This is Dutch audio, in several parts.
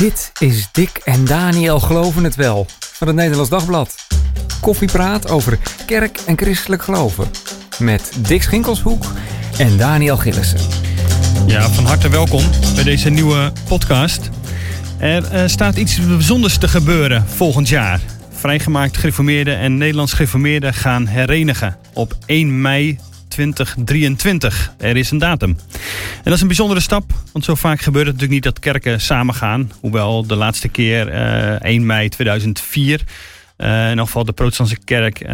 Dit is Dick en Daniel Geloven het Wel van het Nederlands Dagblad. Koffiepraat over kerk en christelijk geloven. Met Dick Schinkelshoek en Daniel Gillissen. Ja, van harte welkom bij deze nieuwe podcast. Er eh, staat iets bijzonders te gebeuren volgend jaar. Vrijgemaakt gereformeerden en Nederlands gereformeerden gaan herenigen op 1 mei 2023. Er is een datum. En dat is een bijzondere stap, want zo vaak gebeurt het natuurlijk niet dat kerken samengaan. Hoewel de laatste keer uh, 1 mei 2004 uh, in elk geval de protestantse kerk uh,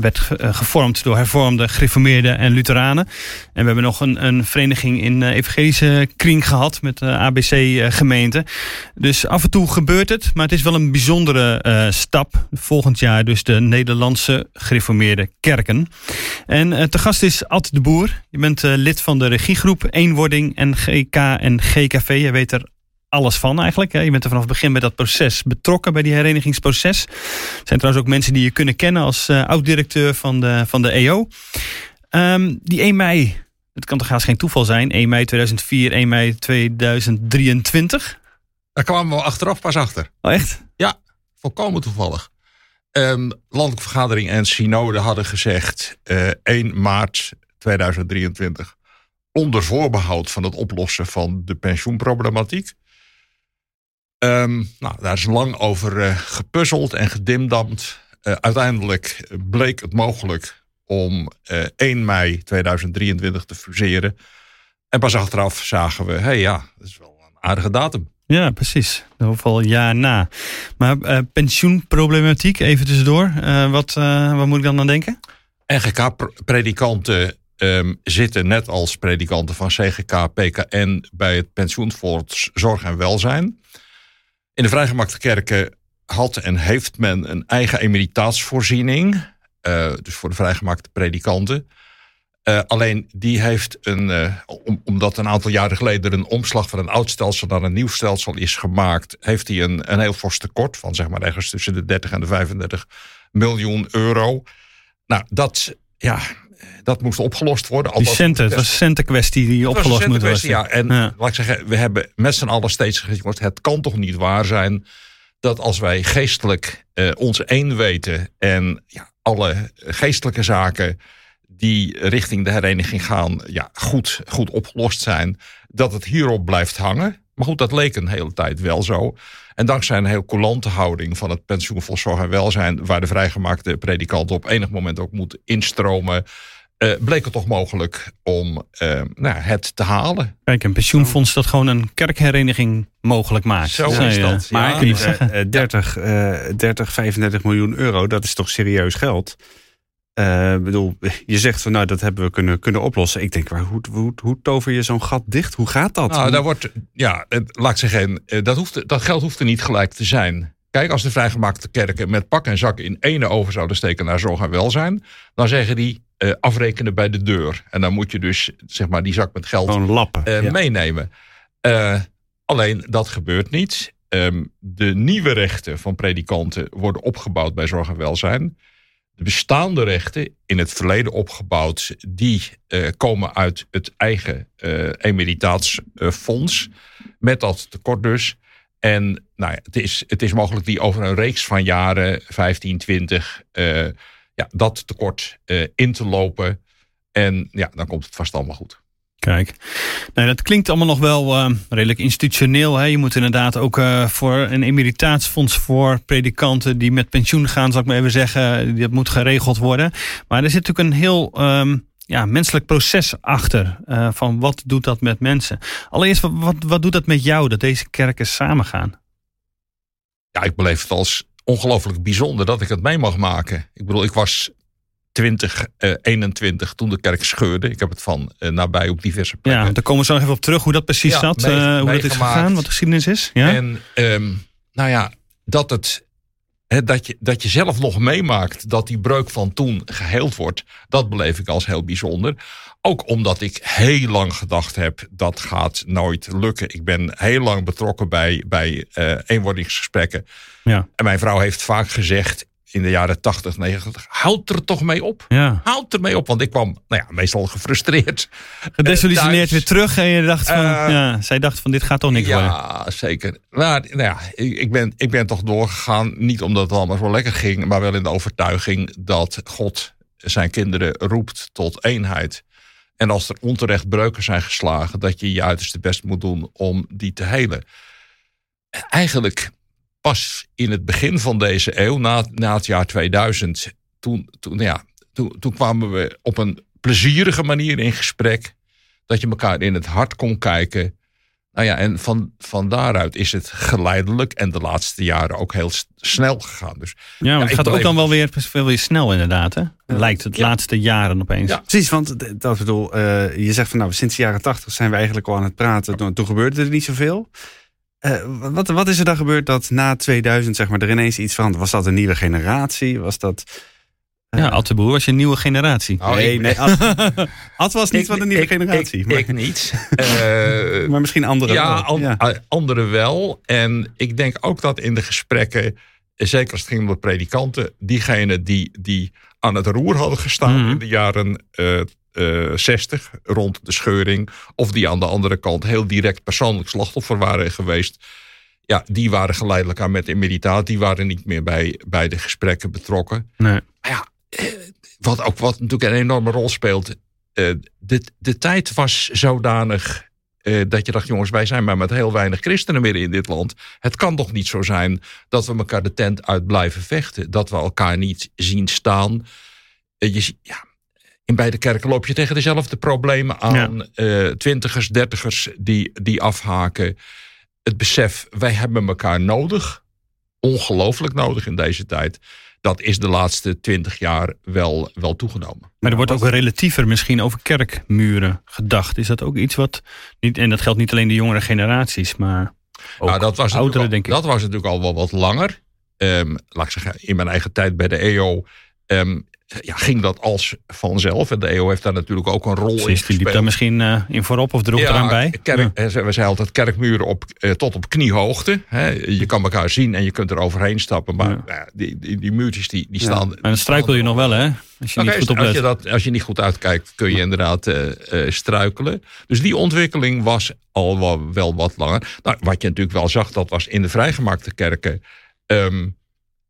werd eh, gevormd door hervormde, gereformeerde en Lutheranen. En we hebben nog een, een vereniging in evangelische kring gehad met de ABC-gemeente. Dus af en toe gebeurt het, maar het is wel een bijzondere stap. Volgend jaar dus de Nederlandse gereformeerde kerken. En te gast is Ad de Boer. Je bent lid van de regiegroep Eenwording en GK en GKV. Je weet er alles van eigenlijk. Je bent er vanaf het begin bij dat proces betrokken, bij die herenigingsproces. Er zijn trouwens ook mensen die je kunnen kennen als uh, oud-directeur van de, van de EO. Um, ehm, die 1 mei, het kan toch haast geen toeval zijn, 1 mei 2004, 1 mei 2023? Daar kwamen we achteraf pas achter. Oh echt? Ja, volkomen toevallig. Um, Landelijke Vergadering en Synode hadden gezegd uh, eh, 1 maart 2023 onder voorbehoud van het oplossen van de pensioenproblematiek. Um, nou, daar is lang over uh, gepuzzeld en gedimdamd. Uh, uiteindelijk bleek het mogelijk om uh, eh, 1 mei 2023 te fuseren. En pas achteraf zagen we, hé hey, ja, dat is wel een aardige datum. Ja, precies. Geval jaar na. Maar pensioenproblematiek, even tussendoor. wat, wat moet ik dan aan denken? NGK-predikanten um, zitten net als predikanten van CGK, PKN bij het pensioenfonds Zorg en Welzijn. In de vrijgemaakte kerken had en heeft men een eigen emeritaatsvoorziening. Uh, dus voor de vrijgemaakte predikanten. Uh, alleen die heeft een, om, omdat een aantal jaren geleden een omslag van een oud stelsel naar een nieuw stelsel is gemaakt, heeft hij een, een heel fors tekort van zeg maar ergens tussen de 30 en de 35 miljoen euro. Nou, dat, ja, dat moest opgelost worden. Die centen, het was een centenkwestie die opgelost moet worden. Ja, en laat ik zeggen, we hebben met z'n allen steeds gezegd, het kan toch niet waar zijn dat als wij geestelijk uh, ons één weten en ja, alle geestelijke zaken die richting de hereniging gaan, ja, goed, goed opgelost zijn, dat het hierop blijft hangen. Maar goed, dat leek een hele tijd wel zo. En dankzij een heel coulante houding van het pensioenfonds Zorg en Welzijn, waar de vrijgemaakte predikant op enig moment ook moet instromen, uh, bleek het toch mogelijk om uh, nou, het te halen. Kijk, een pensioenfonds dat gewoon een kerkhereniging mogelijk maakt. Zo is dat. Maar ja. zeggen, 30, uh, 30, 35 miljoen euro, dat is toch serieus geld? Uh, bedoel, je zegt van nou, dat hebben we kunnen, kunnen oplossen. Ik denk, hoe, hoe, hoe tover je zo'n gat dicht? Hoe gaat dat? Nou, daar wordt, ja, laat ik zeggen, dat, hoeft, dat geld hoeft er niet gelijk te zijn. Kijk, als de vrijgemaakte kerken met pak en zak in ene over zouden steken naar zorg en welzijn, dan zeggen die uh, afrekenen bij de deur. En dan moet je dus zeg maar die zak met geld lappen, uh, meenemen. Uh, alleen dat gebeurt niet. Um, de nieuwe rechten van predikanten worden opgebouwd bij zorg en welzijn. De bestaande rechten, in het verleden opgebouwd, die komen uit het eigen emeritaatsfonds. met dat tekort dus. En nou ja, het, is, het is mogelijk die over een reeks van jaren, 15, 20, uh, ja, dat tekort uh, in te lopen. En ja, dan komt het vast allemaal goed. Kijk, nou, dat klinkt allemaal nog wel uh, redelijk institutioneel. Hè? Je moet inderdaad ook uh, voor een emeritaatsfonds voor predikanten die met pensioen gaan, zal ik maar even zeggen, dat moet geregeld worden. Maar er zit natuurlijk een heel um, ja, menselijk proces achter. Uh, van wat doet dat met mensen? Allereerst, wat, wat doet dat met jou dat deze kerken samengaan? Ja, ik beleef het als ongelooflijk bijzonder dat ik het mee mag maken. Ik bedoel, ik was 2021 uh, toen de kerk scheurde. Ik heb het van uh, nabij op diverse plekken. Ja, daar komen we zo nog even op terug hoe dat precies ja, zat. Mee, uh, hoe dat is gegaan, wat de geschiedenis is. Ja? En um, nou ja, dat het dat, je, dat je zelf nog meemaakt dat die breuk van toen geheeld wordt, dat beleef ik als heel bijzonder. Ook omdat ik heel lang gedacht heb, dat gaat nooit lukken. Ik ben heel lang betrokken bij, bij uh, eenwordingsgesprekken. Ja. En mijn vrouw heeft vaak gezegd, in de jaren 80, 90. Houd er toch mee op. Ja. Houd er mee op. Want ik kwam nou ja, meestal gefrustreerd. Gedesillusioneerd thuis. weer terug en je dacht van, Eh, ja, zij dacht van dit gaat toch niks worden. Ja, zeker. Maar nou ja, ik ik ben, ik ben toch doorgegaan. Niet omdat het allemaal zo lekker ging. Maar wel in de overtuiging dat God zijn kinderen roept tot eenheid. En als er onterecht breuken zijn geslagen. Dat je je uiterste best moet doen om die te helen. Eigenlijk pas in het begin van deze eeuw, na, na het jaar 2000. Toen, toen, ja, toen, toen kwamen we op een plezierige manier in gesprek. Dat je elkaar in het hart kon kijken. Nou ja, en van, van daaruit is het geleidelijk en de laatste jaren ook heel snel gegaan. Dus Ja, maar het gaat ook dan wel weer, veel weer snel inderdaad. Hè? Lijkt het Ja. laatste jaren opeens. Ja. Precies, want dat bedoel, eh, je zegt van nou, sinds de jaren tachtig zijn we eigenlijk al aan het praten. Toen, toen gebeurde er niet zoveel. Eh, wat, wat is er dan gebeurd dat na 2000 zeg maar, er ineens iets veranderde? Was dat een nieuwe generatie? Was dat... eh, Ja, Ad de Boer was een nieuwe generatie. Oh, nee, nee. Ad, Ad was niet ik- van de nieuwe ik- generatie. Ik, maar, ik niet. Eh, maar misschien anderen ja, wel. an- ja. eh, anderen wel. En ik denk ook dat in de gesprekken, eh, zeker als het ging om de predikanten, diegenen die, die aan het roer hadden gestaan Mhm. in de jaren eh eh, 60 rond de scheuring, of die aan de andere kant heel direct persoonlijk slachtoffer waren geweest. Ja, die waren geleidelijk aan met immediataat. Die waren niet meer bij, bij de gesprekken betrokken. Nee. Maar ja, eh, wat ook wat natuurlijk een enorme rol speelt. eh, de, de tijd was zodanig eh, dat je dacht, jongens, wij zijn maar met heel weinig christenen meer in dit land. Het kan toch niet zo zijn dat we elkaar de tent uit blijven vechten. Dat we elkaar niet zien staan. Eh, je, ja, in beide kerken loop je tegen dezelfde problemen aan. twintigers, dertigers die, die afhaken. Het besef, wij hebben elkaar nodig. Ongelooflijk nodig in deze tijd. Dat is de laatste twintig jaar wel, wel toegenomen. Maar er wordt ook relatiever misschien over kerkmuren gedacht. Is dat ook iets wat, niet, en dat geldt niet alleen de jongere generaties, maar ook nou, dat was ouderen denk ik. Dat was natuurlijk al wel wat langer. Ehm, laat ik zeggen, in mijn eigen tijd bij de EO ehm, ja, ging dat als vanzelf. En de EO heeft daar natuurlijk ook een rol in Precies, die liep gespeeld. daar misschien eh, in voorop of droeg eraan bij. Kerk, We zeiden altijd kerkmuren op, eh, tot op kniehoogte. Hè. Je kan elkaar zien en je kunt er overheen stappen. Maar Ja. ja, die, die, die muurtjes die, die Ja. staan... Maar dan struikel je nog wel, hè? Als je niet goed als, je dat, als je niet goed uitkijkt, kun je inderdaad eh, struikelen. Dus die ontwikkeling was al wel, wel wat langer. Nou, wat je natuurlijk wel zag, dat was in de vrijgemaakte kerken ehm,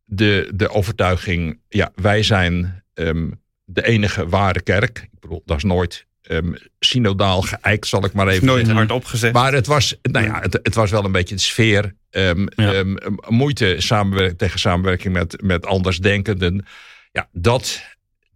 de, de overtuiging: ja, wij zijn ehm, de enige ware kerk. Ik bedoel, dat is nooit ehm, synodaal geëikt, zal ik maar even Nooit hard opgezet. Maar het was, nou ja, het, het was wel een beetje de sfeer. ehm, Ja. moeite samenwerk, tegen samenwerking met, met andersdenkenden. Ja, dat,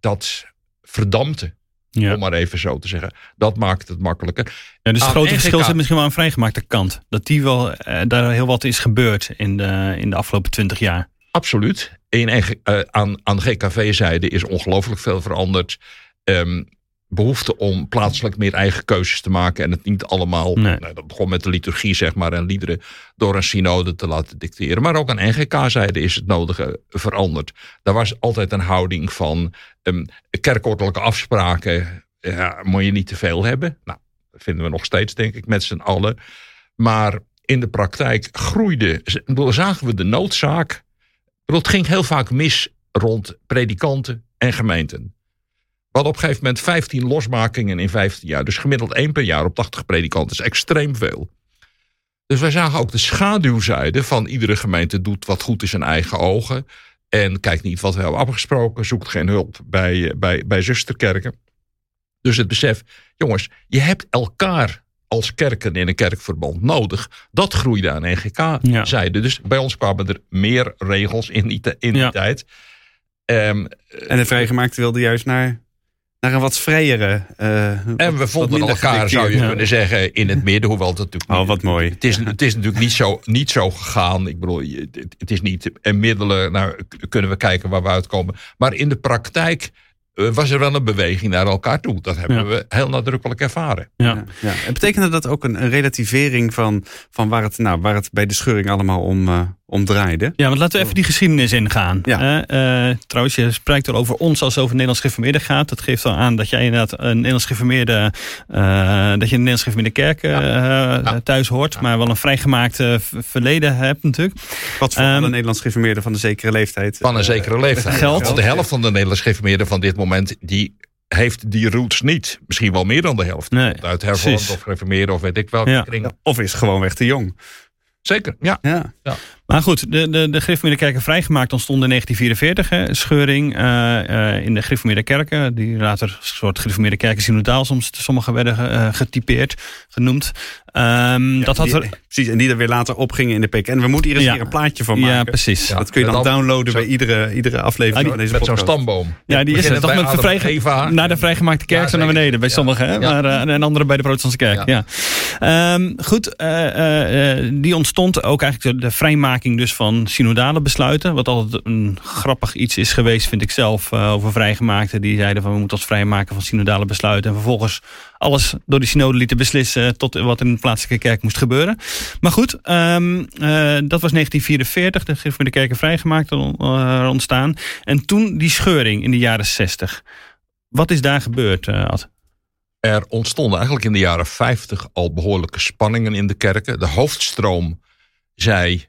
dat verdampte, ja. om maar even zo te zeggen. Dat maakt het makkelijker. Ja, dus het grote verschil zit misschien wel aan vrijgemaakte kant. Dat die wel, eh, daar heel wat is gebeurd in de, in de afgelopen twintig jaar. Absoluut. In, eh, aan, aan GKV-zijde is ongelooflijk veel veranderd. Ehm, behoefte om plaatselijk meer eigen keuzes te maken. En het niet allemaal, Nee. nou, dat begon met de liturgie zeg maar. En liederen door een synode te laten dicteren. Maar ook aan NGK-zijde is het nodige veranderd. Daar was altijd een houding van ehm, kerkordelijke afspraken. Ja, moet je niet te veel hebben. Nou, dat vinden we nog steeds denk ik met z'n allen. Maar in de praktijk groeide, zagen we de noodzaak. Het ging heel vaak mis rond predikanten en gemeenten. We hadden op een gegeven moment 15 losmakingen in 15 jaar. Dus gemiddeld één per jaar op 80 predikanten is extreem veel. Dus wij zagen ook de schaduwzijde van iedere gemeente doet wat goed in eigen ogen. En kijkt niet wat we hebben afgesproken. Zoekt geen hulp bij, eh, bij, bij zusterkerken. Dus het besef, jongens, je hebt elkaar als kerken in een kerkverband nodig. Dat groeide aan NGK-zijde. Dus bij ons kwamen er meer regels in die, in die Ja. tijd. Ehm, En de vrijgemaakte wilde juist naar, naar een wat vrijere. eh, en we vonden elkaar, zou je. Ja. kunnen zeggen, in het midden. Hoewel het natuurlijk Oh, niet- wat mooi. Het is, het is natuurlijk niet zo, niet zo gegaan. Ik bedoel, het, het is niet en middelen. Nou, kunnen we kijken waar we uitkomen. Maar in de praktijk eh, was er wel een beweging naar elkaar toe. Dat hebben Ja. we heel nadrukkelijk ervaren. Ja. Ja, ja. En betekende dat ook een, een relativering van, van waar, het, nou, waar het bij de scheuring allemaal om, eh, om draaide. Ja, want laten we even die geschiedenis ingaan. Ja. Eh, eh, trouwens, je spreekt er over ons als het over Nederlands gereformeerde gaat. Dat geeft al aan dat jij inderdaad een Nederlands gereformeerde, eh, dat je een Nederlands gereformeerde kerk eh, Ja. thuis hoort, maar wel een vrijgemaakte verleden hebt natuurlijk. Wat voor Ehm, alle Nederlands gereformeerden van een zekere leeftijd. Van een zekere leeftijd. Want de helft van de Nederlandse gereformeerden van dit moment... die heeft die roots niet. Misschien wel meer dan de helft. Nee, Uit hervormd of gereformeerd of weet ik welke Ja. kring. Of is gewoonweg te jong. Zeker, ja. Ja. Maar goed, de, de, de vrijgemaakt ontstonden in 1944. Hè, scheuring eh, eh, in de gereformeerde kerken. Die later een soort gereformeerde kerken synodaal soms sommige werden eh, getypeerd, genoemd. Ehm, dat had die- er, Precies, en die er weer later opgingen in de PK. En we moeten hier eens Ja. weer een plaatje van maken. ja, precies. Ja. Dat kun je dan Met dan- downloaden zo- bij iedere, iedere aflevering die- van deze Met zo'n podcast. stamboom. Ja, die is het toch met en Eva. Naar de vrijgemaakte kerk Ja, zo naar beneden bij Ja. sommigen. Hè? Maar, en anderen bij de protestantse kerk. Ja. Ehm, goed, eh, eh, eh, die ontstond ook eigenlijk de, de vrijmaking dus van synodale besluiten. Wat altijd een grappig iets is geweest, vind ik zelf, eh, over vrijgemaakten. Die zeiden van we moeten ons vrijmaken van synodale besluiten. En vervolgens alles door de synode lieten beslissen tot wat in de plaatselijke kerk moest gebeuren. Maar goed, ehm, eh, dat was 1944. De gereformeerde kerken vrijgemaakt eh, ontstaan. En toen die scheuring in de jaren 60. Wat is daar gebeurd, Ad? Er ontstonden eigenlijk in de jaren 50 al behoorlijke spanningen in de kerken. De hoofdstroom zei: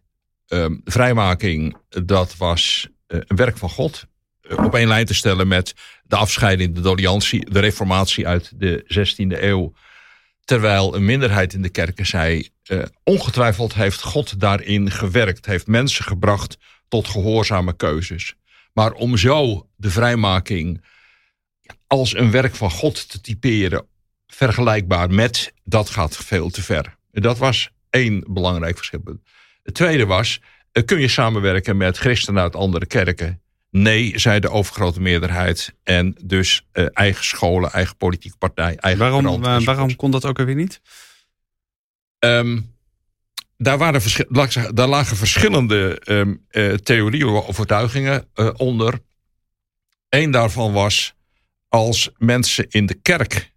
ehm, vrijmaking, dat was eh, een werk van God. Eh, op één lijn te stellen met de afscheiding, de doliantie, de reformatie uit de 16e eeuw. Terwijl een minderheid in de kerken zei: eh, ongetwijfeld heeft God daarin gewerkt, heeft mensen gebracht tot gehoorzame keuzes. Maar om zo de vrijmaking als een werk van God te typeren, vergelijkbaar met, dat gaat veel te ver. Dat was één belangrijk verschil. Het tweede was, eh, kun je samenwerken met christenen uit andere kerken? Nee, zei de overgrote meerderheid. En dus eh, eigen scholen, eigen politieke partij, eigen Waarom, waarom kon dat ook alweer niet? Ehm, daar, waren daar lagen verschillende ehm, eh, theorieën of overtuigingen onder. Eén daarvan was als mensen in de kerk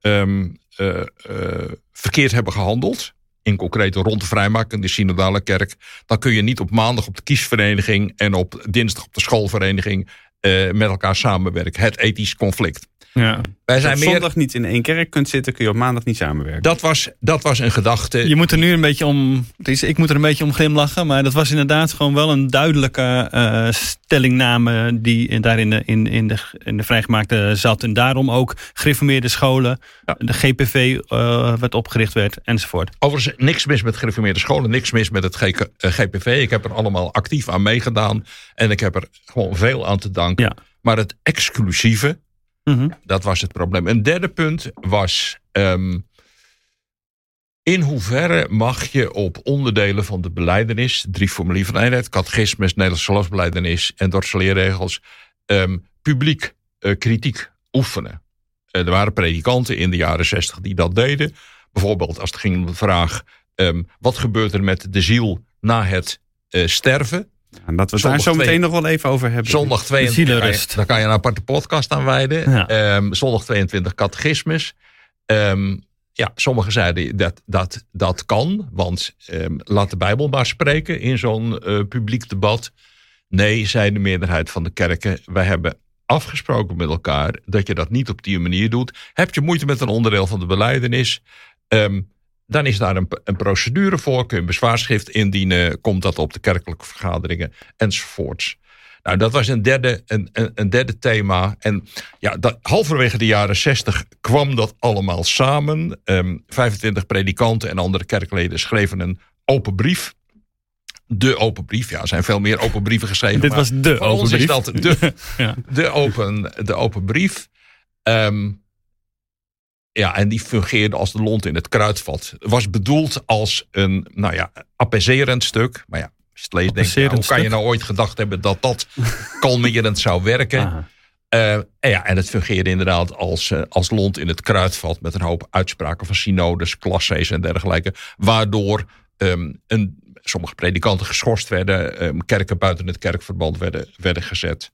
ehm, eh, eh, verkeerd hebben gehandeld. In concreto rond de vrijmaking, de synodale kerk. Dan kun je niet op maandag op de kiesvereniging en op dinsdag op de schoolvereniging eh, met elkaar samenwerken. Het ethisch conflict. Ja. Wij Als je zijn op meer. zondag niet in één kerk kunt zitten, kun je op maandag niet samenwerken. Dat was, dat was een gedachte. Je moet er nu een beetje om. Ik moet er een beetje om glimlachen. Maar dat was inderdaad gewoon wel een duidelijke eh, stellingname. die in- daar in de, in, in, de, in de vrijgemaakte zat. En daarom ook gereformeerde scholen. Ja. De GPV eh, werd opgericht werd enzovoort. Overigens niks mis met gereformeerde scholen, niks mis met het GK eh, GPV. Ik heb er allemaal actief aan meegedaan en ik heb er gewoon veel aan te danken. Ja. Maar het exclusieve, Mhm. dat was het probleem. Een derde punt was. ehm, in hoeverre mag je op onderdelen van de beleidenis, drie formulier van eenheid, catechismus, Nederlandse geloofsbeleidenis en dorsaleerregels, ehm, publiek eh, kritiek oefenen? Eh, er waren predikanten in de jaren zestig die dat deden. Bijvoorbeeld als het ging om de vraag: ehm, wat gebeurt er met de ziel na het eh, sterven? En dat we het daar zo meteen twee- nog wel even over hebben. Zondag 22. zielenrust. Daar kan je een aparte podcast aan wijden. Ja. Ehm, zondag 22 catechismus. Ehm, ja, sommigen zeiden dat dat, dat kan. Want ehm, laat de Bijbel maar spreken in zo'n eh, publiek debat. Nee, zei de meerderheid van de kerken. Wij hebben afgesproken met elkaar dat je dat niet op die manier doet. Heb je moeite met een onderdeel van de beleidenis? ehm, dan is daar een, een procedure voor. Kun je een bezwaarschrift indienen. Komt dat op de kerkelijke vergaderingen enzovoorts. Nou, dat was een derde, een, een, een derde thema. En ja, dat, halverwege de jaren 60 kwam dat allemaal samen. Ehm 25 predikanten en andere kerkleden schreven een open brief. De open brief, ja, er zijn veel meer open brieven geschreven. Dit maar was de voor ons open is brief. dat de, Ja. de, open, de open brief. Ehm, ja, en die fungeerde als de lont in het kruidvat. Was bedoeld als een, nou ja, apaiserend stuk. Maar ja, nou, hoe kan je nou ooit gedacht hebben dat dat kalmerend zou werken? Eh, en ja, en het fungeerde inderdaad als, eh, als lont in het kruidvat met een hoop uitspraken van synodes, klassees en dergelijke. Waardoor ehm, een, sommige predikanten geschorst werden, ehm, kerken buiten het kerkverband werden, werden gezet.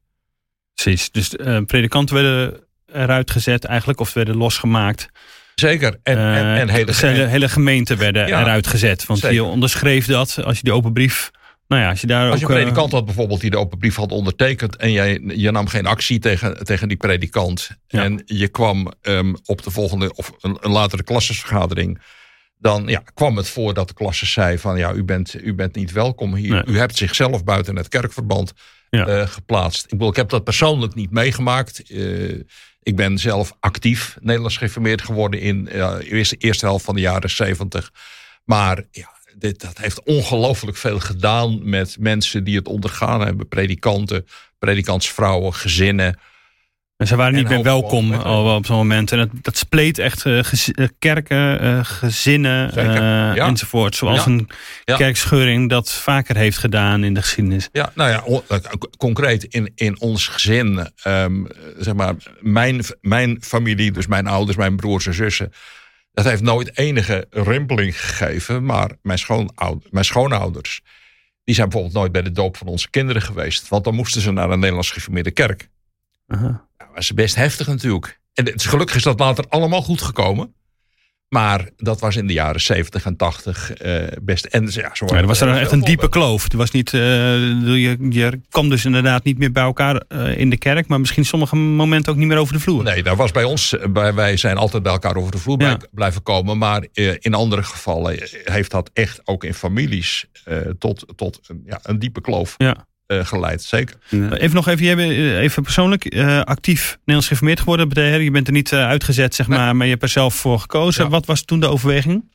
Precies. Dus eh, predikanten werden eruit gezet eigenlijk. Of werden losgemaakt. Zeker. En, en, en hele, hele, hele gemeente werden Ja, eruit gezet. Want zeker. je onderschreef dat als je die open brief Nou ja, als je daar Als je ook... een eh, predikant had bijvoorbeeld die de open brief had ondertekend en jij, je nam geen actie tegen, tegen die predikant Ja. en je kwam ehm, op de volgende of een, een latere klassenvergadering, dan ja, kwam het voor dat de klasse zei van ja, u bent, u bent niet welkom hier. Nee. U hebt zichzelf buiten het kerkverband Ja. eh, geplaatst. Ik, bedoel, ik heb dat persoonlijk niet meegemaakt. Eh, ik ben zelf actief Nederlands geïnformeerd geworden in de eerste, eerste helft van de jaren zeventig. Maar ja, dit, dat heeft ongelooflijk veel gedaan met mensen die het ondergaan hebben. Predikanten, predikantsvrouwen, gezinnen. En ze waren niet meer welkom op zo'n moment. En dat, dat spleet echt eh, gez- eh, kerken, eh, gezinnen ja. enzovoort. Zoals Ja. een Ja. kerkscheuring dat vaker heeft gedaan in de geschiedenis. Ja, nou ja, concreet in, in ons gezin, ehm, zeg maar, mijn, mijn familie, dus mijn ouders, mijn broers en zussen, dat heeft nooit enige rimpeling gegeven. Maar mijn, schoonoud, mijn schoonouders, die zijn bijvoorbeeld nooit bij de doop van onze kinderen geweest. Want dan moesten ze naar een Nederlands gereformeerde kerk. Aha. Dat was best heftig natuurlijk. En het, gelukkig is dat later allemaal goed gekomen. Maar dat was in de jaren 70 en 80 eh, best. En ja, zo Ja, er was er echt een diepe kloof. Er was niet, eh, je, je kwam dus inderdaad niet meer bij elkaar eh, in de kerk. Maar misschien sommige momenten ook niet meer over de vloer. Nee, daar was bij ons, bij, wij zijn altijd bij elkaar over de vloer Ja. blijven komen. Maar in andere gevallen heeft dat echt ook in families tot, tot een, ja, een diepe kloof Ja. Eh, geleid. Zeker. Even nog even, jij bent eh, even persoonlijk eh, actief Nederlands geïnformeerd geworden. Je bent er niet eh, uitgezet, zeg Nee. maar, maar je hebt er zelf voor gekozen. Ja. Wat was toen de overweging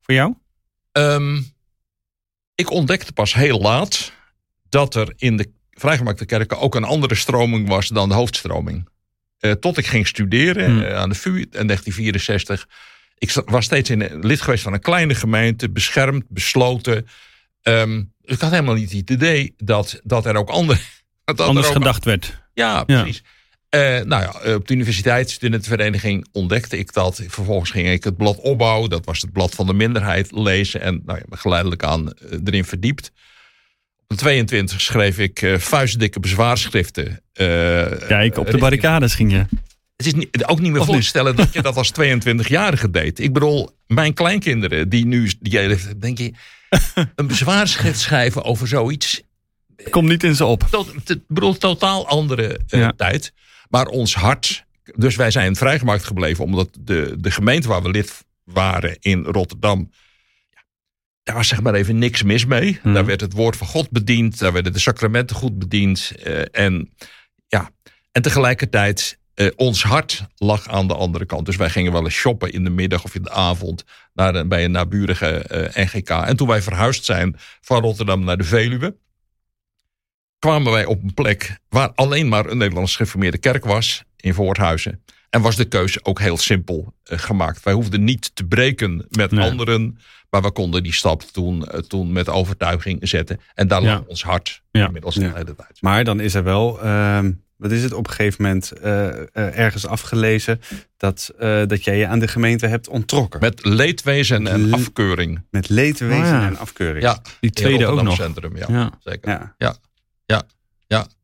voor jou? Ehm, ik ontdekte pas heel laat dat er in de vrijgemaakte kerken ook een andere stroming was dan de hoofdstroming. Eh, tot ik ging studeren Hmm. eh, aan de VU in 1964. Ik was steeds in, lid geweest van een kleine gemeente, beschermd, besloten. Ehm, ik had helemaal niet het idee dat, dat er ook andere. Dat Anders er ook, gedacht werd. Ja, precies. Eh, nou ja, op de universiteit, studentenvereniging, ontdekte ik dat. Vervolgens ging ik het blad opbouwen. Dat was het blad van de minderheid lezen. En nou ja, geleidelijk aan eh, erin verdiept. Op de 22 schreef ik eh, vuistdikke bezwaarschriften. eh, Kijk, op de barricades ging je. Het is niet, ook niet meer Of voor te stellen dat je dat als 22-jarige deed. Ik bedoel, mijn kleinkinderen die nu, die, denk je, een bezwaarschrift schrijven over zoiets. Kom niet in ze op. Tot, ik bedoel, totaal andere eh, Ja. tijd. Maar ons hart. Dus wij zijn vrijgemaakt gebleven. Omdat de, de gemeente waar we lid waren in Rotterdam. Daar was zeg maar even niks mis mee. Mhm. Daar werd het woord van God bediend. Daar werden de sacramenten goed bediend. eh, en, ja, en tegelijkertijd. Eh, ons hart lag aan de andere kant. Dus wij gingen wel eens shoppen in de middag of in de avond. Naar een, bij een naburige eh, NGK. En toen wij verhuisd zijn van Rotterdam naar de Veluwe kwamen wij op een plek waar alleen maar een Nederlands gereformeerde kerk was in Voorthuizen. En was de keuze ook heel simpel eh, gemaakt. Wij hoefden niet te breken met Nee. anderen, maar we konden die stap toen, toen met overtuiging zetten. En daar lag ons hart Ja. inmiddels de Ja. hele tijd. Maar dan is er wel, ehm, wat is het, op een gegeven moment eh, eh, ergens afgelezen dat, eh, dat jij je aan de gemeente hebt ontrokken. Met, Met leedwezen en Le- afkeuring. leedwezen Oh ja. en afkeuring. Ja, Die tweede ook nog. Centrum, ja, Ja. zeker. Ja.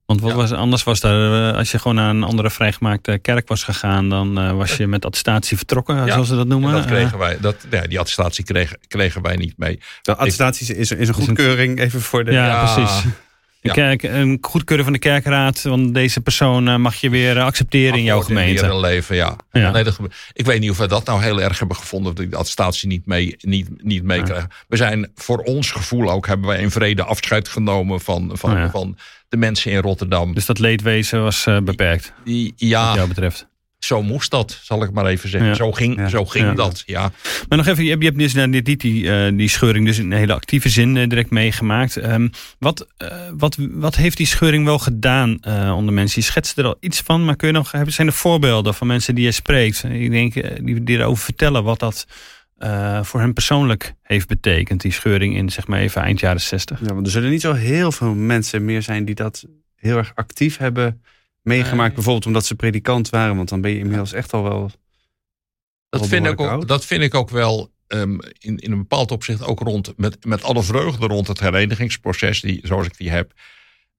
Want wat Ja. was, anders was daar, als je gewoon naar een andere vrijgemaakte kerk was gegaan, dan eh, was je met attestatie vertrokken, Ja. zoals ze dat En noemen. dat Eh, kregen wij, dat, ja, die attestatie kregen, kregen wij niet mee. De attestatie is, is een goedkeuring, even voor de... ja, Ja. precies. De Ja. kerk, een goedkeuren van de kerkraad, want deze persoon eh, mag je weer accepteren in jouw gemeente. een leven, ja. Ja. Nee, dat ik weet niet of we dat nou heel erg hebben gevonden. Dat we die attestatie niet mee, niet, niet meekrijgen. We zijn voor ons gevoel ook, hebben wij in vrede afscheid genomen van, van, ja. van de mensen in Rotterdam. Dus dat leedwezen was eh, beperkt, Die, wat ja, jou betreft. Zo moest dat, zal ik maar even zeggen. Ja. Zo ging, Ja. zo ging Ja. dat, ja. Maar nog even, je hebt, je hebt dus nou, die, die, eh, die scheuring dus in een hele actieve zin eh, direct meegemaakt. Ehm, wat, eh, wat, wat heeft die scheuring wel gedaan eh, onder mensen? Je schetst er al iets van, maar kun je nog, hebben- zijn er voorbeelden van mensen die je spreekt? Ik denk, die, die erover vertellen wat dat eh, voor hen persoonlijk heeft betekend. Die scheuring in, zeg maar even, eind jaren 60. Ja, want er zullen niet zo heel veel mensen meer zijn die dat heel erg actief hebben meegemaakt. Nee. Bijvoorbeeld omdat ze predikant waren, want dan ben je inmiddels echt al wel... Dat vind, ik ook, oud. dat vind ik ook wel ehm, in, in een bepaald opzicht ook rond, met, met alle vreugde rond het herenigingsproces, die, zoals ik die heb.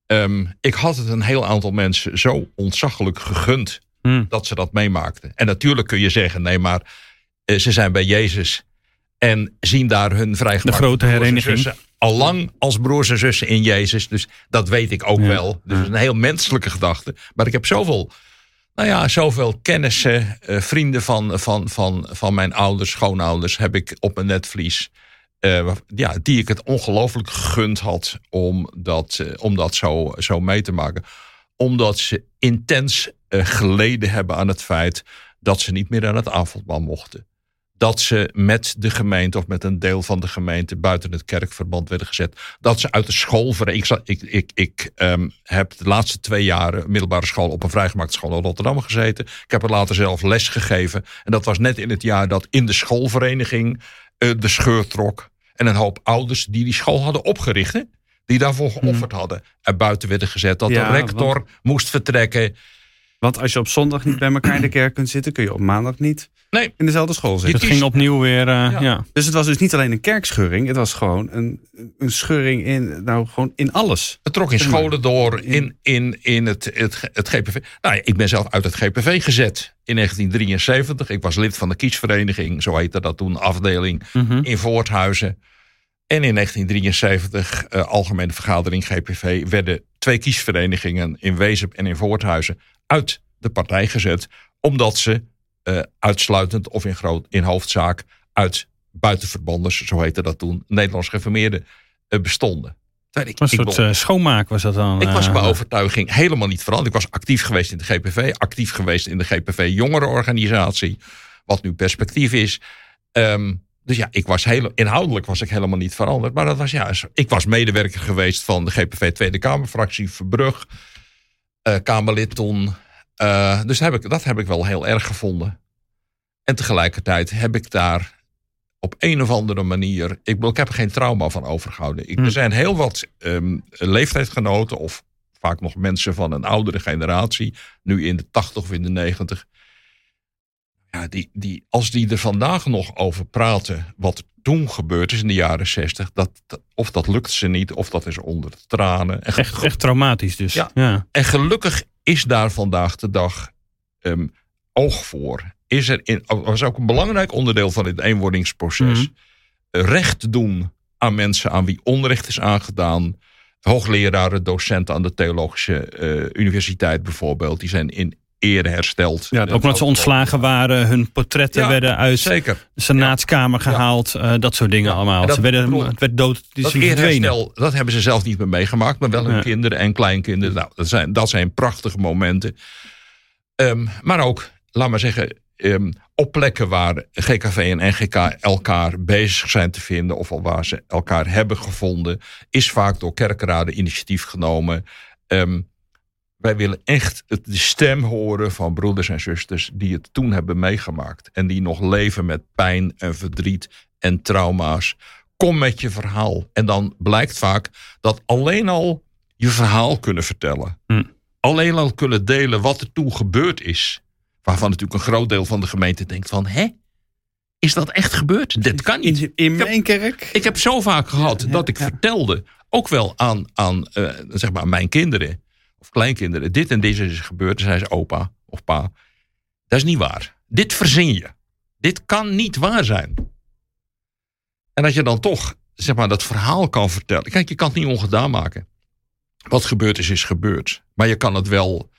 Ehm, ik had het een heel aantal mensen zo ontzaglijk gegund Hm. dat ze dat meemaakten. En natuurlijk kun je zeggen, nee, maar eh, ze zijn bij Jezus en zien daar hun vrijgemaakte De grote hereniging. Allang als broers en zussen in Jezus. Dus dat weet ik ook Ja. wel. Dus een heel menselijke gedachte. Maar ik heb zoveel, nou ja, zoveel kennissen, eh, vrienden van, van, van, van mijn ouders, schoonouders, heb ik op mijn netvlies. eh, ja, die ik het ongelooflijk gegund had om dat, eh, om dat zo, zo mee te maken. Omdat ze intens geleden hebben aan het feit dat ze niet meer aan het avondmaal mochten dat ze met de gemeente of met een deel van de gemeente buiten het kerkverband werden gezet. Dat ze uit de school. Ik, ik, ik, ik ehm, heb de laatste twee jaren middelbare school op een vrijgemaakte school in Rotterdam gezeten. Ik heb er later zelf les gegeven. En dat was net in het jaar dat in de schoolvereniging eh, de scheur trok. En een hoop ouders die die school hadden opgericht. hè, Die daarvoor geofferd hadden. Er buiten werden gezet. Dat Ja, de rector moest vertrekken. Want als je op zondag niet bij elkaar in de kerk kunt zitten, kun je op maandag niet Nee. in dezelfde school zitten. Het ging opnieuw weer, eh, Ja. ja. Dus het was dus niet alleen een kerkscheuring, het was gewoon een, een scheuring in, nou, gewoon in alles. Het trok in Zeg maar. scholen door, in, in, in het, het, het GPV. Nou ja, ik ben zelf uit het GPV gezet in 1973. Ik was lid van de kiesvereniging, zo heette dat toen, afdeling Mhm. in Voorthuizen. En in 1973, eh, algemene vergadering GPV, werden twee kiesverenigingen in Wezep en in Voorthuizen uit de partij gezet. Omdat ze eh, uitsluitend of in, groot, in hoofdzaak uit buitenverbanders, zo heette dat toen, Nederlands geformeerden, eh, bestonden. Terwijl ik- Een ik soort eh, schoonmaak was dat dan. ik was bij overtuiging helemaal niet veranderd. Ik was actief geweest in de GPV, actief geweest in de GPV jongerenorganisatie, wat nu perspectief is. Ehm, dus ja, ik was heel, inhoudelijk was ik helemaal niet veranderd. Maar dat was ja, ik was medewerker geweest van de GPV Tweede Kamerfractie Verbrug, eh, Kamerlid toen. Eh, dus heb ik, dat heb ik wel heel erg gevonden. En tegelijkertijd heb ik daar op een of andere manier. Ik, ik heb er geen trauma van overgehouden. Ik, Hm. Er zijn heel wat ehm, leeftijdsgenoten, of vaak nog mensen van een oudere generatie, nu in de 80 of in de 90. Ja, die, die, als die er vandaag nog over praten, wat toen gebeurd is in de jaren 60, dat, dat- of dat lukt ze niet, of dat is onder de tranen. En, Echt, echt traumatisch dus. Ja. ja. en gelukkig is daar vandaag de dag ehm, oog voor. Is er in, was ook een belangrijk onderdeel van het eenwordingsproces. Mhm. Recht doen aan mensen aan wie onrecht is aangedaan. Hoogleraren, docenten aan de Theologische eh, Universiteit bijvoorbeeld. Die zijn in ere hersteld. Ja, Ook omdat ze ontslagen waren, hun portretten Ja, werden uit Zeker. de Senaatskamer gehaald. eh, dat soort dingen allemaal. Dat- ze werden, het werd dood. Dat eerherstel, dat hebben ze zelf niet meer meegemaakt. Maar wel hun kinderen en kleinkinderen. Nou, dat, zijn, dat zijn prachtige momenten. Ehm, maar ook, laat maar zeggen... ehm, op plekken waar GKV en NGK elkaar bezig zijn te vinden... of al waar ze elkaar hebben gevonden... is vaak door kerkraden initiatief genomen. Ehm, wij willen echt het, de stem horen van broeders en zusters... die het toen hebben meegemaakt. En die nog leven met pijn en verdriet en trauma's. Kom met je verhaal. En dan blijkt vaak dat alleen al je verhaal kunnen vertellen. Hm. Alleen al kunnen delen wat er toen gebeurd is. Waarvan natuurlijk een groot deel van de gemeente denkt van... hè, is dat echt gebeurd? Dit kan niet. In, in Ik heb- mijn kerk? Ik heb zo vaak gehad Ja, dat ik ja. vertelde, ook wel aan, aan eh, zeg maar mijn kinderen of kleinkinderen, dit en dit is gebeurd. Dan zei ze opa of pa, dat is niet waar. Dit verzin je. Dit kan niet waar zijn. En dat je dan toch zeg maar, dat verhaal kan vertellen. Kijk, je kan het niet ongedaan maken. Wat gebeurd is, is gebeurd. Maar je kan het wel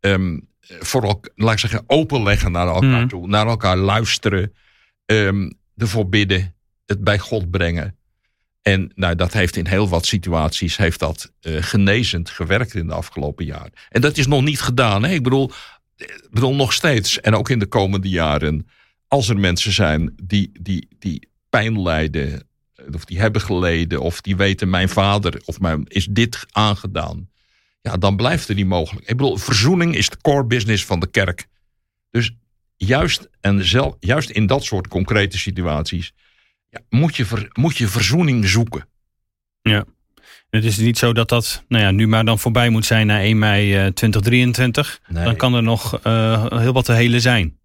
ehm voor elk, laat ik zeggen, openleggen naar elkaar Mhm. toe. Naar elkaar luisteren. ehm, ervoor bidden. Het bij God brengen. En nou, dat heeft in heel wat situaties heeft dat, eh, genezend gewerkt in de afgelopen jaren. En dat is nog niet gedaan. Hè? Ik bedoel, ik bedoel, nog steeds. En ook in de komende jaren. Als er mensen zijn die, die, die pijn lijden. Of die hebben geleden. Of die weten mijn vader of mijn, is dit aangedaan. Ja, dan blijft er die mogelijk. Ik bedoel, verzoening is de core business van de kerk. Dus juist, en zelf, juist in dat soort concrete situaties. Ja, moet, je ver- moet je verzoening zoeken. Het is niet zo dat dat nou ja, nu maar dan voorbij moet zijn na 1 mei eh, 2023. Nee. Dan kan er nog eh, heel wat te helen zijn.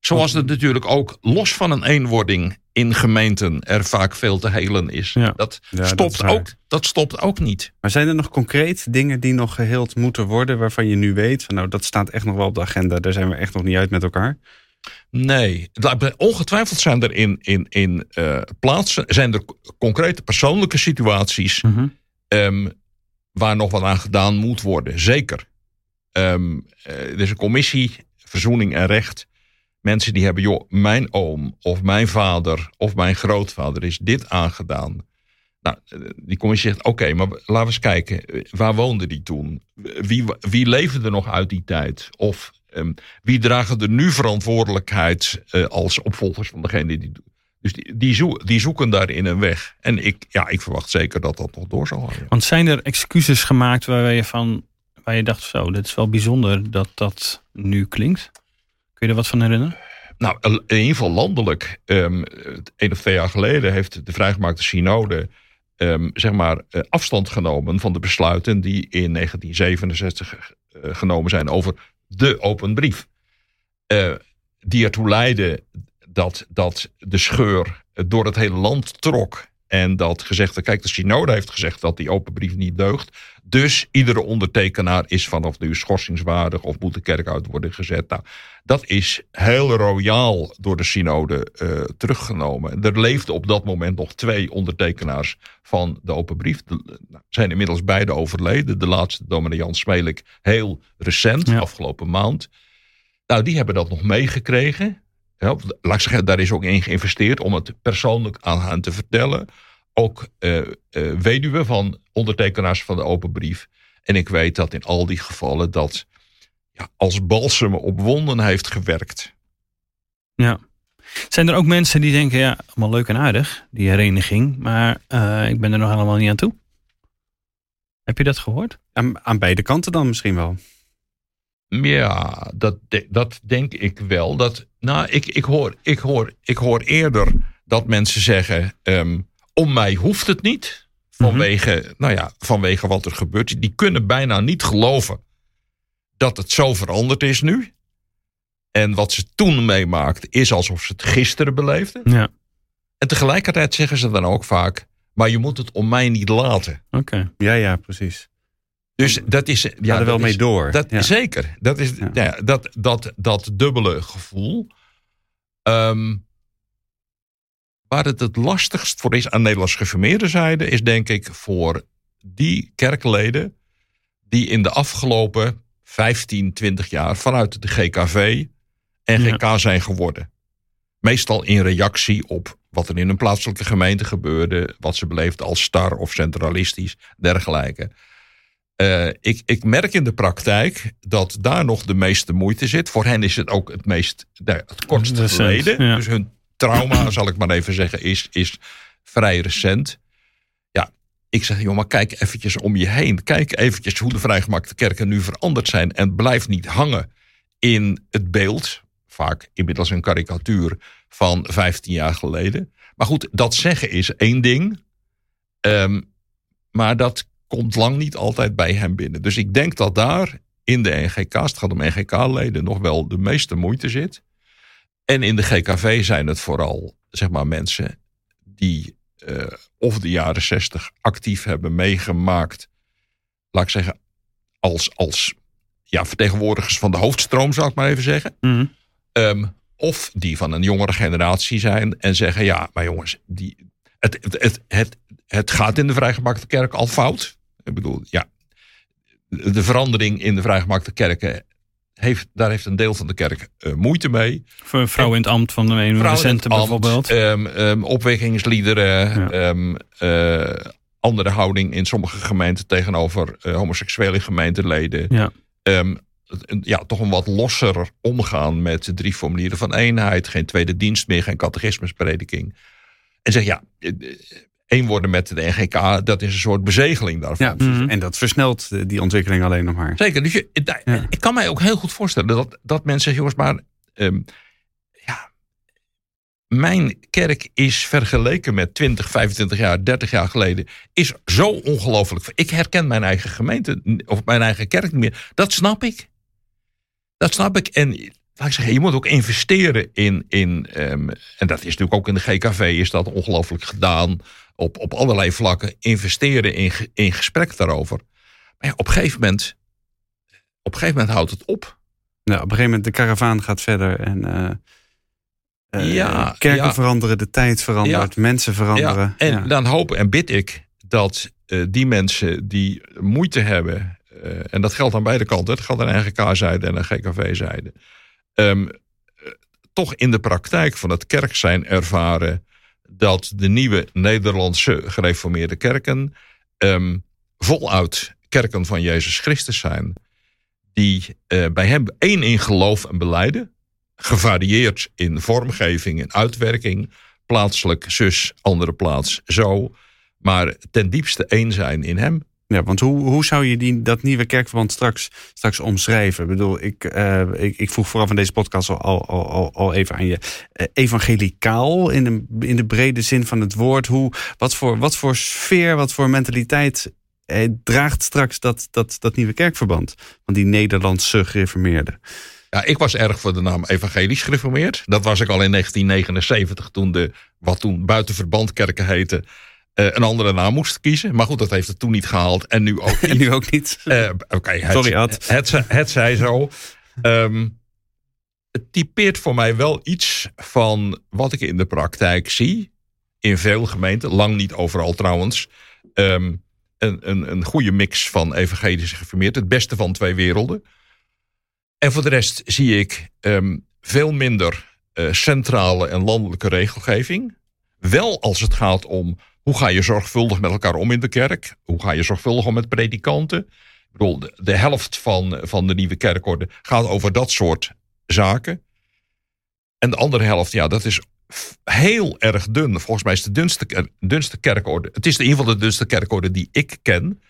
Zoals het natuurlijk ook los van een eenwording in gemeenten er vaak veel te helen is. Ja. Dat, Ja, dat stopt is ook, dat stopt ook niet. Maar zijn er nog concreet dingen die nog geheeld moeten worden... waarvan je nu weet, van nou dat staat echt nog wel op de agenda... daar zijn we echt nog niet uit met elkaar? Nee, ongetwijfeld zijn er in, in, in uh, plaatsen, zijn er concrete persoonlijke situaties Mhm. um, waar nog wat aan gedaan moet worden. Zeker. Um, er is een commissie, verzoening en recht. Mensen die hebben, joh, mijn oom of mijn vader of mijn grootvader is dit aangedaan. Nou, die commissie zegt, oké, okay, maar laten we eens kijken. Waar woonde die toen? Wie, wie leefde er nog uit die tijd? Of um, wie dragen er nu verantwoordelijkheid uh, als opvolgers van degene die dus die, die, zoeken, die, zoeken daarin een weg. En ik, ja, ik verwacht zeker dat dat nog door zal gaan. Want zijn er excuses gemaakt waar je van waar je dacht, zo, dit is wel bijzonder dat dat nu klinkt? Kun je er wat van herinneren? Nou, in ieder geval landelijk. Um, een of twee jaar geleden heeft de vrijgemaakte synode um, zeg maar, uh, afstand genomen van de besluiten die in 1967 uh, genomen zijn over de open brief. Uh, die ertoe leidde dat, dat de scheur door het hele land trok. En dat gezegd, kijk, de synode heeft gezegd dat die open brief niet deugt. Dus iedere ondertekenaar is vanaf nu schorsingswaardig of moet de kerk uit worden gezet. Nou, dat is heel royaal door de synode uh, teruggenomen. Er leefden op dat moment nog twee ondertekenaars van de open brief. De, nou, zijn inmiddels beide overleden. De laatste, dominee Jan Smelik, heel recent, ja. afgelopen maand. Nou, die hebben dat nog meegekregen. Ja, laat ik zeggen, daar is ook in geïnvesteerd om het persoonlijk aan hen te vertellen. Ook uh, uh, weduwen van ondertekenaars van de open brief. En ik weet dat in al die gevallen dat ja, als balsem op wonden heeft gewerkt. Ja. Zijn er ook mensen die denken, ja, allemaal leuk en aardig, die hereniging, maar uh, ik ben er nog helemaal niet aan toe? Heb je dat gehoord? Aan, aan beide kanten dan misschien wel. Ja, dat, dat denk ik wel. Dat, nou, ik, ik, hoor, ik, hoor, ik hoor eerder dat mensen zeggen: um, om mij hoeft het niet. Vanwege, mm -hmm. nou ja, vanwege wat er gebeurt. Die kunnen bijna niet geloven dat het zo veranderd is nu. En wat ze toen meemaakt is alsof ze het gisteren beleefden. Ja. En tegelijkertijd zeggen ze dan ook vaak: maar je moet het om mij niet laten. Oké. Okay. Ja, ja, precies. Dus dat is. Ja, er wel mee is, door. Dat, ja. Zeker. Dat is ja. Ja, dat, dat, dat dubbele gevoel. Um, waar het het lastigst voor is aan Nederlands geformeerde zijde, is denk ik voor die kerkleden die in de afgelopen 15, 20 jaar vanuit de GKV en GK ja. zijn geworden. Meestal in reactie op wat er in een plaatselijke gemeente gebeurde, wat ze beleefden als star of centralistisch, dergelijke. Uh, ik, ik, merk in de praktijk dat daar nog de meeste moeite zit. Voor hen is het ook het meest het kortste geleden. Ja. Dus hun trauma, zal ik maar even zeggen, is, is vrij recent. Ja, ik zeg, joh, maar kijk eventjes om je heen. Kijk eventjes hoe de vrijgemaakte kerken nu veranderd zijn. En blijf niet hangen in het beeld. Vaak inmiddels een karikatuur van 15 jaar geleden. Maar goed, dat zeggen is één ding. Um, maar dat komt lang niet altijd bij hem binnen. Dus ik denk dat daar in de NGK, het gaat om NGK-leden, nog wel de meeste moeite zit. En in de GKV zijn het vooral zeg maar, mensen die uh, of de jaren 60 actief hebben meegemaakt. Laat ik zeggen, als, als ja, vertegenwoordigers van de hoofdstroom, zal ik maar even zeggen. Mm -hmm. um, of die van een jongere generatie zijn en zeggen: ja, maar jongens, die, het, het, het, het, het gaat in de vrijgemaakte kerk al fout. Ik bedoel, ja, de verandering in de vrijgemaakte kerken, heeft, daar heeft een deel van de kerk uh, moeite mee. Voor vrouw in het ambt van de een recente bijvoorbeeld. Um, um, opwekkingsliederen, ja. um, uh, andere houding in sommige gemeenten tegenover uh, homoseksuele gemeenteleden. Ja. ja, toch een wat losser omgaan met de drie formulieren van eenheid. Geen tweede dienst meer, geen catechismusprediking. En zeg ja, één worden met de NGK, dat is een soort bezegeling daarvan. Ja, mm -hmm. En dat versnelt die ontwikkeling alleen nog maar. Zeker. Dus je, ja. ik kan mij ook heel goed voorstellen dat, dat mensen zeggen, jongens, maar um, ja, mijn kerk is vergeleken met 20, 25 jaar, 30 jaar geleden, is zo ongelooflijk. Ik herken mijn eigen gemeente of mijn eigen kerk niet meer. Dat snap ik. Dat snap ik. En laat ik zeggen, je moet ook investeren in, in um, en dat is natuurlijk ook in de GKV, is dat ongelooflijk gedaan op, op allerlei vlakken investeren in, in gesprek daarover. Maar ja, op een gegeven moment, op een gegeven moment houdt het op. op een gegeven moment de karavaan gaat verder en uh, uh, Ja, kerken ja. veranderen, de tijd verandert, mensen veranderen. Ja, en dan hoop en bid ik dat eh, die mensen die moeite hebben, en dat geldt aan beide kanten, het geldt aan NGK-zijde en aan GKV-zijde, ehm, eh, toch in de praktijk van het kerk zijn ervaren dat de nieuwe Nederlandse gereformeerde kerken ehm, voluit kerken van Jezus Christus zijn, die eh, bij hem één in geloof en beleiden, gevarieerd in vormgeving en uitwerking, plaatselijk zus, andere plaats zo, maar ten diepste één zijn in hem. Ja, want hoe, hoe zou je die, dat nieuwe kerkverband straks, straks omschrijven? Ik bedoel, ik, eh, ik, ik vroeg vooraf van deze podcast al, al, al, even aan je. eh, evangelicaal in de, in de brede zin van het woord. Hoe, wat, voor, wat voor sfeer, wat voor mentaliteit eh, draagt straks dat, dat, dat nieuwe kerkverband? Van die Nederlandse gereformeerden. Ja, ik was erg voor de naam evangelisch gereformeerd. Dat was ik al in 1979 toen de, wat toen buiten verbandkerken heette, eh, een andere naam moest kiezen. Maar goed, dat heeft het toen niet gehaald en nu ook niet. En nu ook niet. Eh, Oké, het, Sorry, Ad. Het, het, het zij zo. Ehm, het typeert voor mij wel iets van wat ik in de praktijk zie. In veel gemeenten, lang niet overal trouwens. Ehm, een, een, een goede mix van evangelisch en geformeerd. Het beste van twee werelden. En voor de rest zie ik ehm, veel minder eh, centrale en landelijke regelgeving. Wel als het gaat om hoe ga je zorgvuldig met elkaar om in de kerk? Hoe ga je zorgvuldig om met predikanten? Ik bedoel, de, helft van, van de nieuwe kerkorde gaat over dat soort zaken. En de andere helft, ja, dat is heel erg dun. Volgens mij is de dunste, ker- dunste kerkorde. Het is in ieder geval de dunste kerkorde die ik ken.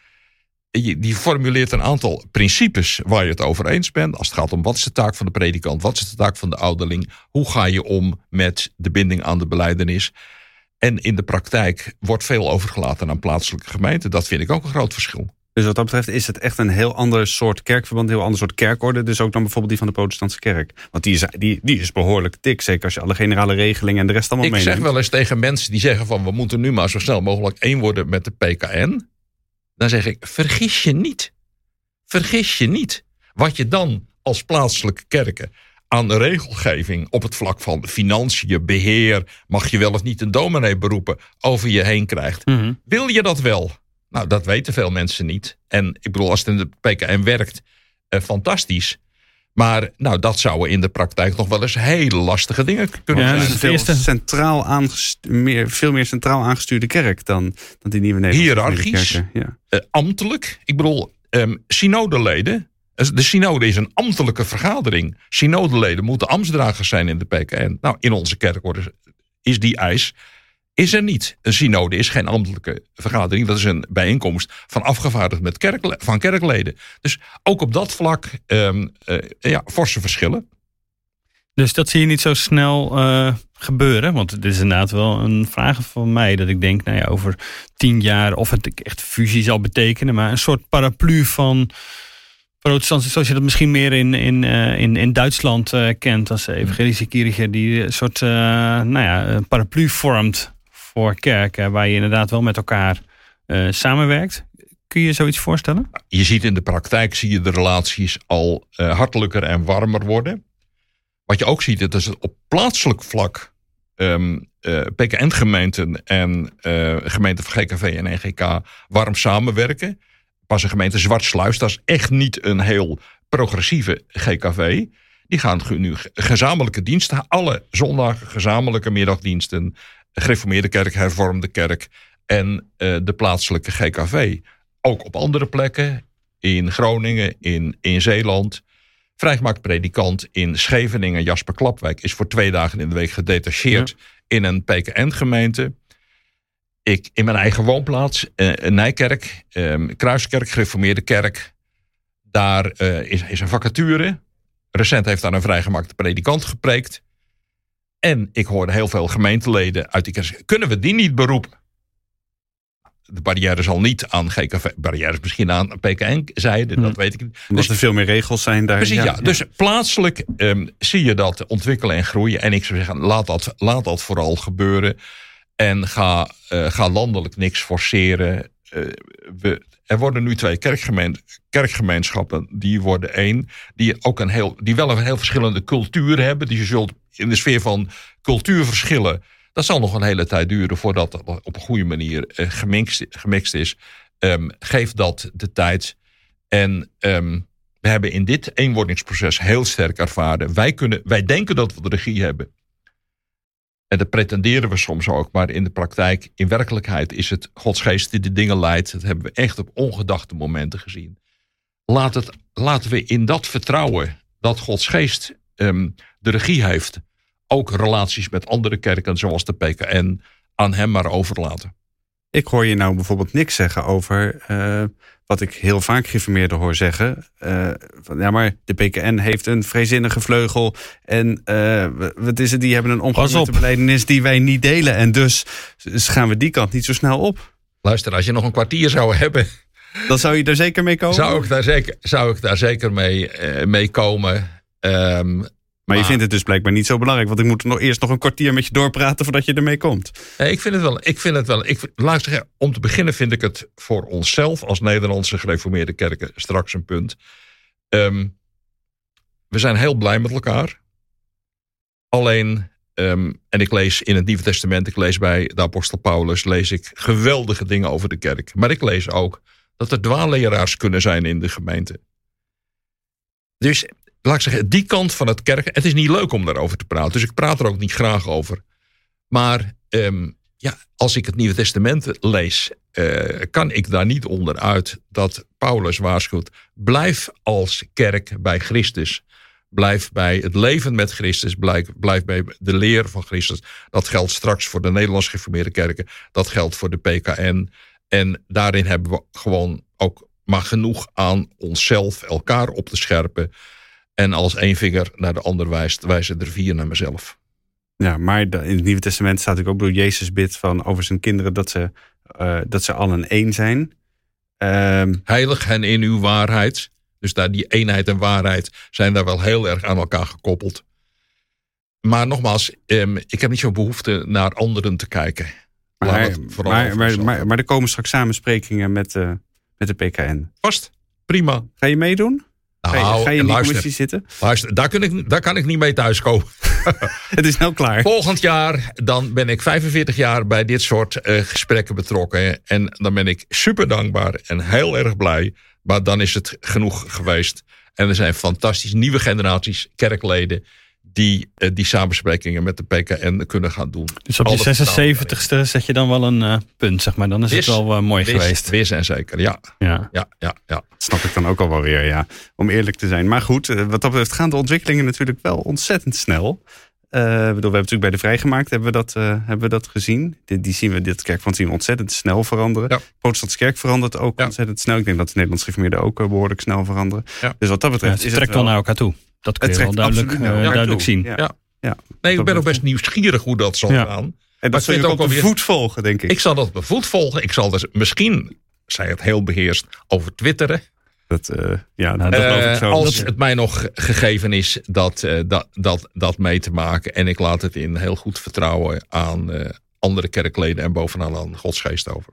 Die formuleert een aantal principes waar je het over eens bent. Als het gaat om wat is de taak van de predikant, wat is de taak van de ouderling, hoe ga je om met de binding aan de beleidenis. En in de praktijk wordt veel overgelaten aan plaatselijke gemeenten. Dat vind ik ook een groot verschil. Dus wat dat betreft is het echt een heel ander soort kerkverband, een heel ander soort kerkorde. Dus ook dan bijvoorbeeld die van de protestantse kerk. Want die is, die, die is behoorlijk dik, zeker als je alle generale regelingen en de rest allemaal Ik meeneemt. zeg wel eens tegen mensen die zeggen van we moeten nu maar zo snel mogelijk één worden met de PKN. Dan zeg ik, vergis je niet. Vergis je niet. Wat je dan als plaatselijke kerken aan de regelgeving op het vlak van financiën, beheer, mag je wel of niet een dominee beroepen, over je heen krijgt. Mhm. Wil je dat wel? Nou, dat weten veel mensen niet. En ik bedoel, als het in de PKN werkt, eh, fantastisch. Maar nou, dat zouden in de praktijk nog wel eens hele lastige dingen kunnen Ja, zijn. dus veel, eerste- centraal meer, veel meer centraal aangestuurde kerk dan, dan die nieuwe Nederlandse Hiërarchisch. kerken. Ja. eh, ambtelijk. Ik bedoel, ehm synodeleden. Eh, De synode is een ambtelijke vergadering. Synodeleden moeten ambtsdragers zijn in de PKN. Nou, in onze kerkorde is die eis. Is er niet. Een synode is geen ambtelijke vergadering. Dat is een bijeenkomst van afgevaardigd met kerkle- van kerkleden. Dus ook op dat vlak ehm, eh, ja, forse verschillen. Dus dat zie je niet zo snel eh, gebeuren. Want het is inderdaad wel een vraag van mij. Dat ik denk, nou ja, over tien jaar of het echt fusie zal betekenen. Maar een soort paraplu van protestanten. Zoals je dat misschien meer in, in, eh, in, in Duitsland eh, kent. Als de evangelische kirche. Die een soort eh, nou ja, paraplu vormt voor kerken. Waar je inderdaad wel met elkaar samenwerkt. Kun je je zoiets voorstellen? Je ziet in de praktijk zie je de relaties al eh, hartelijker en warmer worden. Wat je ook ziet, dat is op plaatselijk vlak ehm eh, PKN-gemeenten en eh, gemeenten van GKV en NGK warm samenwerken. Pas een gemeente Zwartsluis, dat is echt niet een heel progressieve GKV. Die gaan nu ge- gezamenlijke diensten, alle zondagen gezamenlijke middagdiensten, gereformeerde kerk, hervormde kerk en eh, de plaatselijke GKV. Ook op andere plekken, in Groningen, in, in Zeeland. Vrijgemaakt predikant in Scheveningen, Jasper Klapwijk, is voor twee dagen in de week gedetacheerd in een PKN-gemeente. Ik in mijn eigen woonplaats, eh, Nijkerk, eh, Kruiskerk, gereformeerde kerk. Daar eh, is, is een vacature. Recent heeft daar een vrijgemaakte predikant gepreekt. En ik hoorde heel veel gemeenteleden uit die kerk kunnen we die niet beroepen? De barrière zal niet aan GKV, barrières misschien aan PKN-zijde, dat weet ik niet. Omdat er veel meer regels zijn daar. Precies, ja. Dus plaatselijk ehm, zie je dat ontwikkelen en groeien. En ik zou zeggen, laat dat, laat dat vooral gebeuren. En ga, eh, ga landelijk niks forceren. eh, we, er worden nu twee kerkgemeen, kerkgemeenschappen. Die worden één. Die, ook een heel, die wel een heel verschillende cultuur hebben. Die je zult in de sfeer van cultuurverschillen. Dat zal nog een hele tijd duren voordat dat op een goede manier eh, gemixt, gemixt is. Ehm, geef dat de tijd. En ehm, we hebben in dit eenwordingsproces heel sterk ervaren. Wij, kunnen, wij denken dat we de regie hebben. En dat pretenderen we soms ook, maar in de praktijk, in werkelijkheid is het Gods geest die de dingen leidt. Dat hebben we echt op ongedachte momenten gezien. Laat het, laten we in dat vertrouwen dat Gods geest ehm, de regie heeft, ook relaties met andere kerken zoals de PKN, aan hem maar overlaten. Ik hoor je nou bijvoorbeeld niks zeggen over uh, wat ik heel vaak geïnformeerden hoor zeggen. Uh, van, ja, maar de PKN heeft een vrezinnige vleugel. En uh, wat is het? Die hebben een omgang met de beledenis die wij niet delen. En dus gaan we die kant niet zo snel op. Luister, als je nog een kwartier zou hebben. Dan zou je daar zeker mee komen? Zou ik daar zeker, zou ik daar zeker mee, uh, mee komen. Um, maar, je vindt het dus blijkbaar niet zo belangrijk. Want ik moet nog eerst nog een kwartier met je doorpraten voordat je ermee komt. Nee, ik vind het wel. Ik vind het wel. Ik, luister, om te beginnen vind ik het voor onszelf als Nederlandse gereformeerde kerken straks een punt. Um, we zijn heel blij met elkaar. Alleen, um, en ik lees in het Nieuwe Testament, ik lees bij de apostel Paulus, lees ik geweldige dingen over de kerk. Maar ik lees ook dat er dwaalleraars kunnen zijn in de gemeente. Dus laat ik zeggen, die kant van het kerk. Het is niet leuk om daarover te praten, dus ik praat er ook niet graag over. Maar um, ja, als ik het Nieuwe Testament lees, uh, kan ik daar niet onderuit dat Paulus waarschuwt. Blijf als kerk bij Christus. Blijf bij het leven met Christus. Blijf, blijf bij de leer van Christus. Dat geldt straks voor de Nederlands geformeerde kerken. Dat geldt voor de PKN. En daarin hebben we gewoon ook maar genoeg aan onszelf, elkaar op te scherpen. En als één vinger naar de ander wijst, wijzen er vier naar mezelf. Ja, maar in het Nieuwe Testament staat ook door Jezus bid van over zijn kinderen dat ze, uh, dat ze allen één zijn. Um, Heilig hen in uw waarheid. Dus daar die eenheid en waarheid zijn daar wel heel erg aan elkaar gekoppeld. Maar nogmaals, um, ik heb niet zo'n behoefte naar anderen te kijken. Maar, maar, maar, maar, maar, er komen straks samensprekingen met, uh, met de PKN. Vast, prima. Ga je meedoen? Nou, ga je, ga je in die luister, commissie zitten? Luister, daar, kun ik, daar kan ik niet mee thuiskomen. Het is nou klaar. Volgend jaar dan ben ik 45 jaar bij dit soort uh, gesprekken betrokken. En dan ben ik super dankbaar en heel erg blij. Maar dan is het genoeg geweest. En er zijn fantastisch nieuwe generaties kerkleden die uh, die samensprekingen met de PKN kunnen gaan doen. Dus op je 76ste zet je dan wel een uh, punt, zeg maar. Dan is wis, het wel uh, mooi wis, geweest. Wis en zeker, ja. Ja. ja, ja, ja. Dat snap ik dan ook al wel weer, ja. Om eerlijk te zijn. Maar goed, wat dat betreft gaan de ontwikkelingen natuurlijk wel ontzettend snel. Uh, bedoel, we hebben natuurlijk bij de vrijgemaakt hebben we dat, uh, hebben we dat gezien. Die, die zien we, dit kerkvond zien we ontzettend snel veranderen. Ja. De protestantse kerk verandert ook ja. ontzettend snel. Ik denk dat de Nederlandse gereformeerden ook uh, behoorlijk snel veranderen. Ja. Dus wat dat betreft ja, het trekt wel naar elkaar toe. Dat kun je wel duidelijk, duidelijk zien. Ja. Ja. Nee, ik ben ook best nieuwsgierig hoe dat zal gaan. En dat zul je ook op voet volgen, denk ik. Ik zal dat op voet volgen. Ik zal dus misschien, zij het heel beheerst, over twitteren. Dat, uh, ja, nou, dat uh, ik zo. Als het mij nog gegeven is dat, uh, dat, dat, dat mee te maken. En ik laat het in heel goed vertrouwen aan andere kerkleden en bovenal aan Godsgeest over.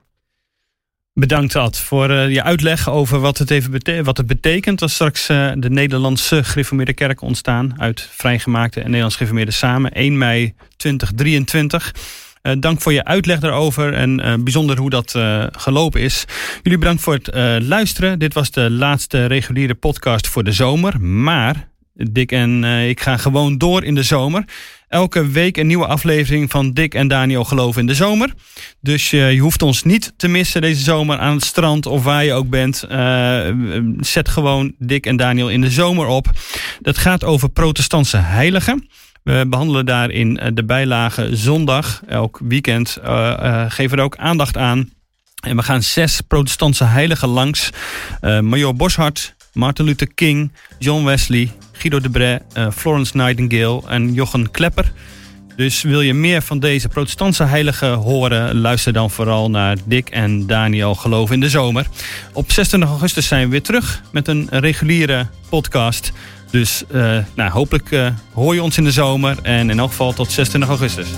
Bedankt Ad voor uh, je uitleg over wat het, even wat het betekent als straks uh, de Nederlandse gereformeerde kerk ontstaan uit vrijgemaakte en Nederlands gereformeerde samen 1 mei 2023. Uh, dank voor je uitleg daarover en bijzonder hoe dat gelopen is. Jullie bedankt voor het luisteren. Dit was de laatste reguliere podcast voor de zomer. Maar Dick en ik gaan gewoon door in de zomer. Elke week een nieuwe aflevering van Dick en Daniel Geloven in de Zomer. Dus uh, je hoeft ons niet te missen deze zomer aan het strand of waar je ook bent. Uh, zet gewoon Dick en Daniel in de zomer op. Dat gaat over protestantse heiligen. We behandelen daarin de bijlage zondag. Elk weekend geven we er ook aandacht aan. En we gaan zes protestantse heiligen langs. Major Boshart, Martin Luther King, John Wesley, Guido de Bray, uh, Florence Nightingale en Jochen Klepper. Dus wil je meer van deze protestantse heiligen horen, luister dan vooral naar Dick en Daniel Geloof in de Zomer. Op 26 augustus zijn we weer terug met een reguliere podcast. Dus uh, nou, hopelijk uh, hoor je ons in de zomer en in elk geval tot 26 augustus.